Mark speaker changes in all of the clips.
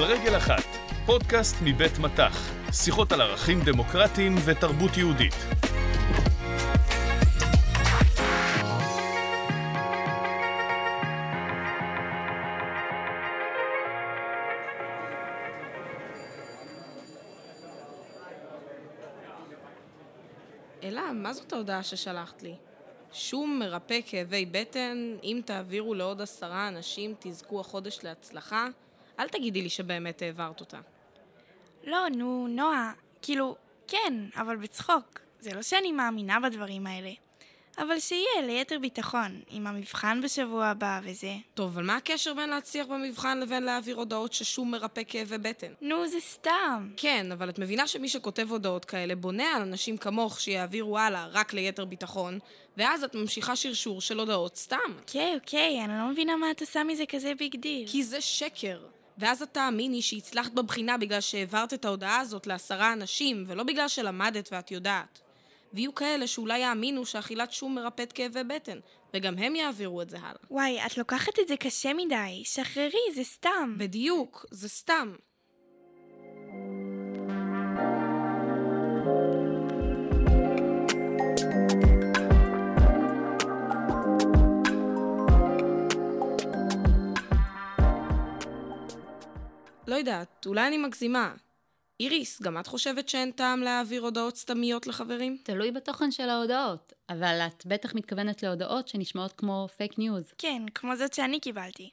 Speaker 1: על רגל אחת, פודקאסט מבית מטח, שיחות על ערכים דמוקרטיים ותרבות יהודית.
Speaker 2: אלה, מה זאת ההודעה ששלחת לי? שום מרפא כאבי בטן, אם תעבירו לעוד עשרה אנשים, תזכו החודש להצלחה. אל תגידי לי שבאמת העברת אותה.
Speaker 3: לא, נו, נועה, כאילו, כן, אבל בצחוק. זה לא שאני מאמינה בדברים האלה. אבל שיהיה ליתר ביטחון, עם המבחן בשבוע הבא וזה.
Speaker 2: טוב, אבל מה הקשר בין להצליח במבחן לבין להעביר הודעות ששום מרפא כאבי בטן?
Speaker 3: נו, זה סתם.
Speaker 2: כן, אבל את מבינה שמי שכותב הודעות כאלה בונה על אנשים כמוך שיעבירו הלאה רק ליתר ביטחון, ואז את ממשיכה שרשור של הודעות סתם.
Speaker 3: אוקיי, אוקיי, אני לא מבינה מה את עושה מזה כזה big deal.
Speaker 2: כי זה שקר. ואז את תאמיני שהצלחת בבחינה בגלל שהעברת את ההודעה הזאת לעשרה אנשים, ולא בגלל שלמדת ואת יודעת. ויהיו כאלה שאולי יאמינו שאכילת שום מרפאת כאבי בטן, וגם הם יעבירו את זה הלאה.
Speaker 3: וואי, את לוקחת את זה קשה מדי. שחררי, זה סתם.
Speaker 2: בדיוק, זה סתם. לא יודעת, אולי אני מגזימה. איריס, גם את חושבת שאין טעם להעביר הודעות סתמיות לחברים?
Speaker 4: תלוי בתוכן של ההודעות, אבל את בטח מתכוונת להודעות שנשמעות כמו פייק ניוז.
Speaker 3: כן, כמו זאת שאני קיבלתי.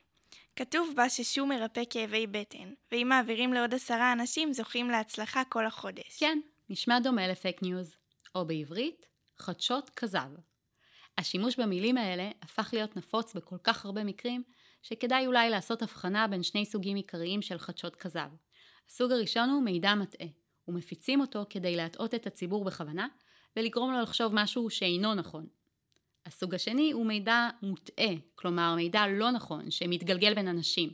Speaker 3: כתוב בה ששום מרפא כאבי בטן, ואם מעבירים לעוד עשרה אנשים זוכים להצלחה כל החודש.
Speaker 4: כן, נשמע דומה לפייק ניוז, או בעברית, חדשות כזב. השימוש במילים האלה הפך להיות נפוץ בכל כך הרבה מקרים, שכדאי אולי לעשות הבחנה בין שני סוגים עיקריים של חדשות כזב. הסוג הראשון הוא מידע מטעה, ומפיצים אותו כדי להטעות את הציבור בכוונה, ולגרום לו לחשוב משהו שאינו נכון. הסוג השני הוא מידע מוטעה, כלומר מידע לא נכון שמתגלגל בין אנשים,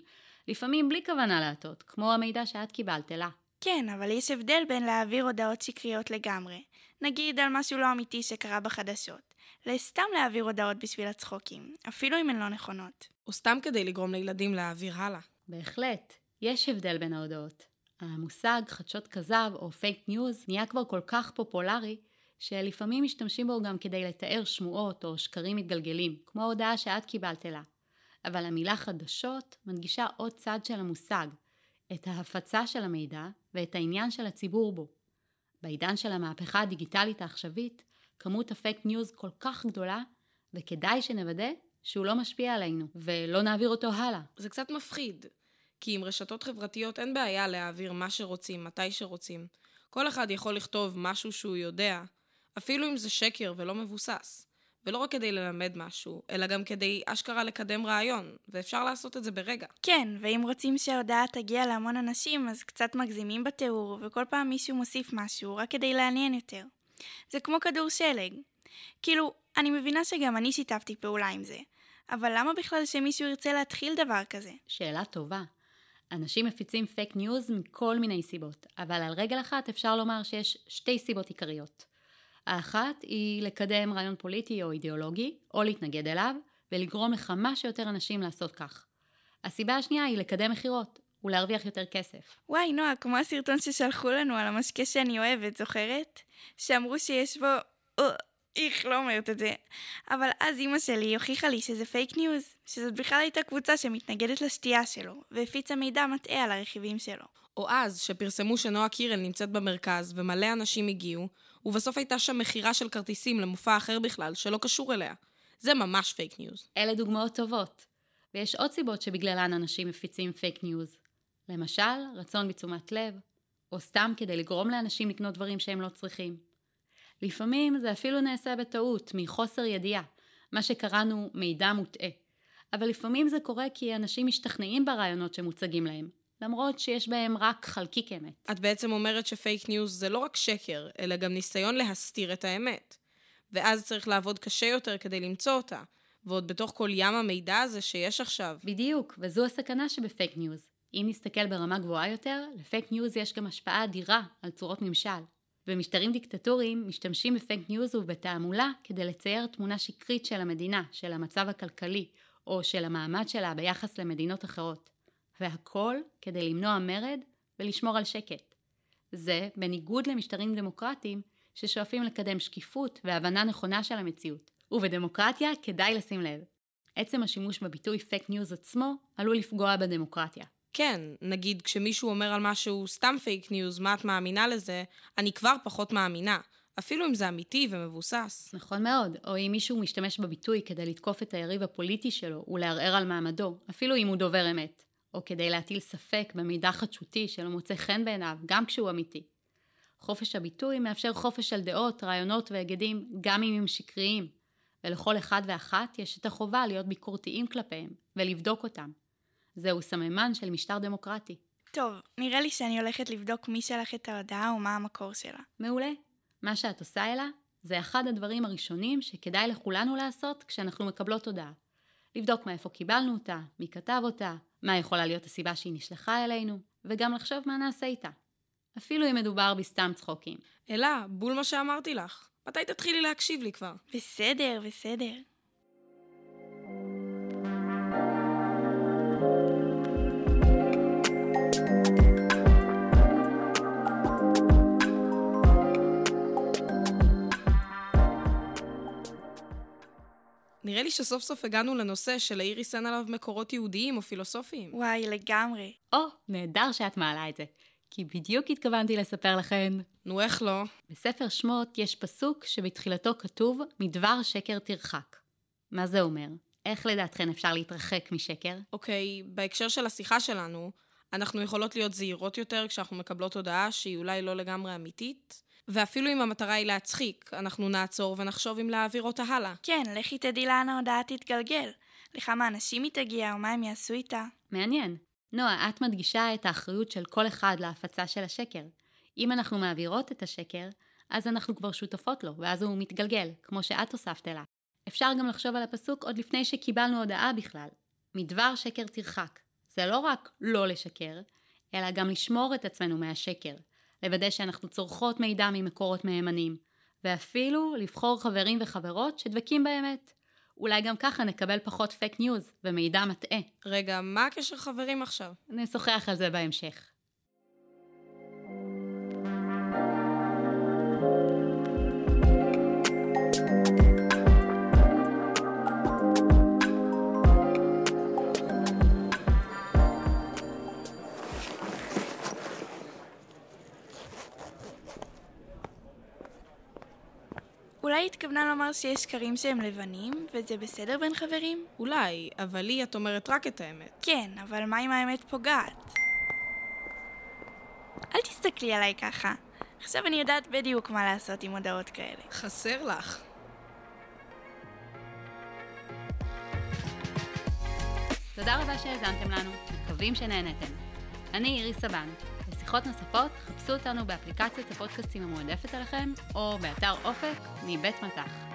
Speaker 4: לפעמים בלי כוונה להטעות, כמו המידע שאת קיבלת אלה.
Speaker 3: כן, אבל יש הבדל בין להעביר הודעות שקריות לגמרי, נגיד על משהו לא אמיתי שקרה בחדשות, לסתם להעביר הודעות בשביל הצחוקים, אפילו אם הן לא נכונות.
Speaker 2: או סתם כדי לגרום לילדים להעביר הלאה.
Speaker 4: בהחלט, יש הבדל בין ההודעות. המושג חדשות כזב או פייק ניוז נהיה כבר כל כך פופולרי, שלפעמים משתמשים בו גם כדי לתאר שמועות או שקרים מתגלגלים, כמו ההודעה שאת קיבלת אלה. אבל המילה חדשות מדגישה עוד צד של המושג, את ההפצה של המידע ואת העניין של הציבור בו. בעידן של המהפכה הדיגיטלית העכשווית, כמות הפייק ניוז כל כך גדולה, וכדאי שנוודא שהוא לא משפיע עלינו, ולא נעביר אותו הלאה.
Speaker 2: זה קצת מפחיד, כי עם רשתות חברתיות אין בעיה להעביר מה שרוצים, מתי שרוצים. כל אחד יכול לכתוב משהו שהוא יודע, אפילו אם זה שקר ולא מבוסס. ולא רק כדי ללמד משהו, אלא גם כדי אשכרה לקדם רעיון, ואפשר לעשות את זה ברגע.
Speaker 3: כן, ואם רוצים שההודעה תגיע להמון אנשים, אז קצת מגזימים בתיאור, וכל פעם מישהו מוסיף משהו, רק כדי לעניין יותר. זה כמו כדור שלג. כאילו, אני מבינה שגם אני שיתפתי פעולה עם זה, אבל למה בכלל שמישהו ירצה להתחיל דבר כזה?
Speaker 4: שאלה טובה. אנשים מפיצים פייק ניוז מכל מיני סיבות, אבל על רגל אחת אפשר לומר שיש שתי סיבות עיקריות. האחת היא לקדם רעיון פוליטי או אידיאולוגי, או להתנגד אליו, ולגרום לכמה שיותר אנשים לעשות כך. הסיבה השנייה היא לקדם מכירות, ולהרוויח יותר כסף.
Speaker 3: וואי, נועה, כמו הסרטון ששלחו לנו על המשקה שאני אוהבת, זוכרת? שאמרו שיש בו... אה, איכס, לא אומרת את זה. אבל אז אימא שלי הוכיחה לי שזה פייק ניוז, שזאת בכלל הייתה קבוצה שמתנגדת לשתייה שלו, והפיצה מידע מטעה על הרכיבים שלו.
Speaker 2: או אז, שפרסמו שנועה קירל נמצאת במרכז, ומלא אנשים הגיעו, ובסוף הייתה שם מכירה של כרטיסים למופע אחר בכלל, שלא קשור אליה. זה ממש פייק ניוז.
Speaker 4: אלה דוגמאות טובות. ויש עוד סיבות שבגללן אנשים מפיצים פייק ניוז. למשל, רצון בתשומת לב, או סתם כדי לגרום לאנשים לקנות דברים שהם לא צריכים. לפעמים זה אפילו נעשה בטעות, מחוסר ידיעה, מה שקראנו מידע מוטעה. אבל לפעמים זה קורה כי אנשים משתכנעים ברעיונות שמוצגים להם, למרות שיש בהם רק חלקיק אמת.
Speaker 2: את בעצם אומרת שפייק ניוז זה לא רק שקר, אלא גם ניסיון להסתיר את האמת. ואז צריך לעבוד קשה יותר כדי למצוא אותה, ועוד בתוך כל ים המידע הזה שיש עכשיו.
Speaker 4: בדיוק, וזו הסכנה שבפייק ניוז. אם נסתכל ברמה גבוהה יותר, לפייק ניוז יש גם השפעה אדירה על צורות ממשל. במשטרים דיקטטוריים משתמשים בפייק ניוז ובתעמולה כדי לצייר תמונה שקרית של המדינה, של המצב הכלכלי, או של המעמד שלה ביחס למדינות אחרות. והכל כדי למנוע מרד ולשמור על שקט. זה בניגוד למשטרים דמוקרטיים ששואפים לקדם שקיפות והבנה נכונה של המציאות. ובדמוקרטיה כדאי לשים לב. עצם השימוש בביטוי פייק ניוז עצמו עלול לפגוע בדמוקרטיה.
Speaker 2: כן, נגיד כשמישהו אומר על משהו סתם פייק ניוז, מה את מאמינה לזה, אני כבר פחות מאמינה. אפילו אם זה אמיתי ומבוסס.
Speaker 4: נכון מאוד, או אם מישהו משתמש בביטוי כדי לתקוף את היריב הפוליטי שלו ולערער על מעמדו, אפילו אם הוא דובר אמת, או כדי להטיל ספק במידע חדשותי שלא מוצא חן בעיניו, גם כשהוא אמיתי. חופש הביטוי מאפשר חופש של דעות, רעיונות והיגדים, גם אם הם שקריים, ולכל אחד ואחת יש את החובה להיות ביקורתיים כלפיהם, ולבדוק אותם. זהו סממן של משטר דמוקרטי.
Speaker 3: טוב, נראה לי שאני הולכת לבדוק מי שלח את ההודעה ומה המקור שלה.
Speaker 4: מעולה. מה שאת עושה אלה, זה אחד הדברים הראשונים שכדאי לכולנו לעשות כשאנחנו מקבלות הודעה. לבדוק מאיפה קיבלנו אותה, מי כתב אותה, מה יכולה להיות הסיבה שהיא נשלחה אלינו, וגם לחשוב מה נעשה איתה. אפילו אם מדובר בסתם צחוקים.
Speaker 2: אלה, בול מה שאמרתי לך. מתי תתחילי להקשיב לי כבר?
Speaker 3: בסדר, בסדר.
Speaker 2: נראה לי שסוף סוף הגענו לנושא שלאיריס אין עליו מקורות יהודיים או פילוסופיים.
Speaker 3: וואי, לגמרי.
Speaker 4: או, נהדר שאת מעלה את זה. כי בדיוק התכוונתי לספר לכן.
Speaker 2: נו, איך לא?
Speaker 4: בספר שמות יש פסוק שבתחילתו כתוב מדבר שקר תרחק. מה זה אומר? איך לדעתכן אפשר להתרחק משקר?
Speaker 2: אוקיי, בהקשר של השיחה שלנו, אנחנו יכולות להיות זהירות יותר כשאנחנו מקבלות הודעה שהיא אולי לא לגמרי אמיתית, ואפילו אם המטרה היא להצחיק, אנחנו נעצור ונחשוב אם להעביר אותה הלאה.
Speaker 3: כן, לכי תדעי לאן ההודעה תתגלגל. לכמה אנשים היא תגיע ומה הם יעשו איתה.
Speaker 4: מעניין. נועה, את מדגישה את האחריות של כל אחד להפצה של השקר. אם אנחנו מעבירות את השקר, אז אנחנו כבר שותפות לו, ואז הוא מתגלגל, כמו שאת הוספת אליו. אפשר גם לחשוב על הפסוק עוד לפני שקיבלנו הודעה בכלל. מדבר שקר תרחק. זה לא רק לא לשקר, אלא גם לשמור את עצמנו מהשקר. לוודא שאנחנו צורכות מידע ממקורות מהימנים, ואפילו לבחור חברים וחברות שדבקים באמת. אולי גם ככה נקבל פחות פייק ניוז ומידע מטעה.
Speaker 2: רגע, מה הקשר חברים עכשיו?
Speaker 4: נשוחח על זה בהמשך.
Speaker 3: אולי התכוונה לומר שיש שקרים שהם לבנים, וזה בסדר בין חברים?
Speaker 2: אולי, אבל לי את אומרת רק את האמת.
Speaker 3: כן, אבל מה אם האמת פוגעת? אל תסתכלי עליי ככה. עכשיו אני יודעת בדיוק מה לעשות עם הודעות כאלה.
Speaker 2: חסר לך.
Speaker 4: תודה רבה שהאזנתם לנו, מקווים שנהנתם. אני איריס סבן. לשיחות נוספות, חפשו אותנו באפליקציית הפודקאסטים המועדפת עליכם, או באתר אופק מבית מטח.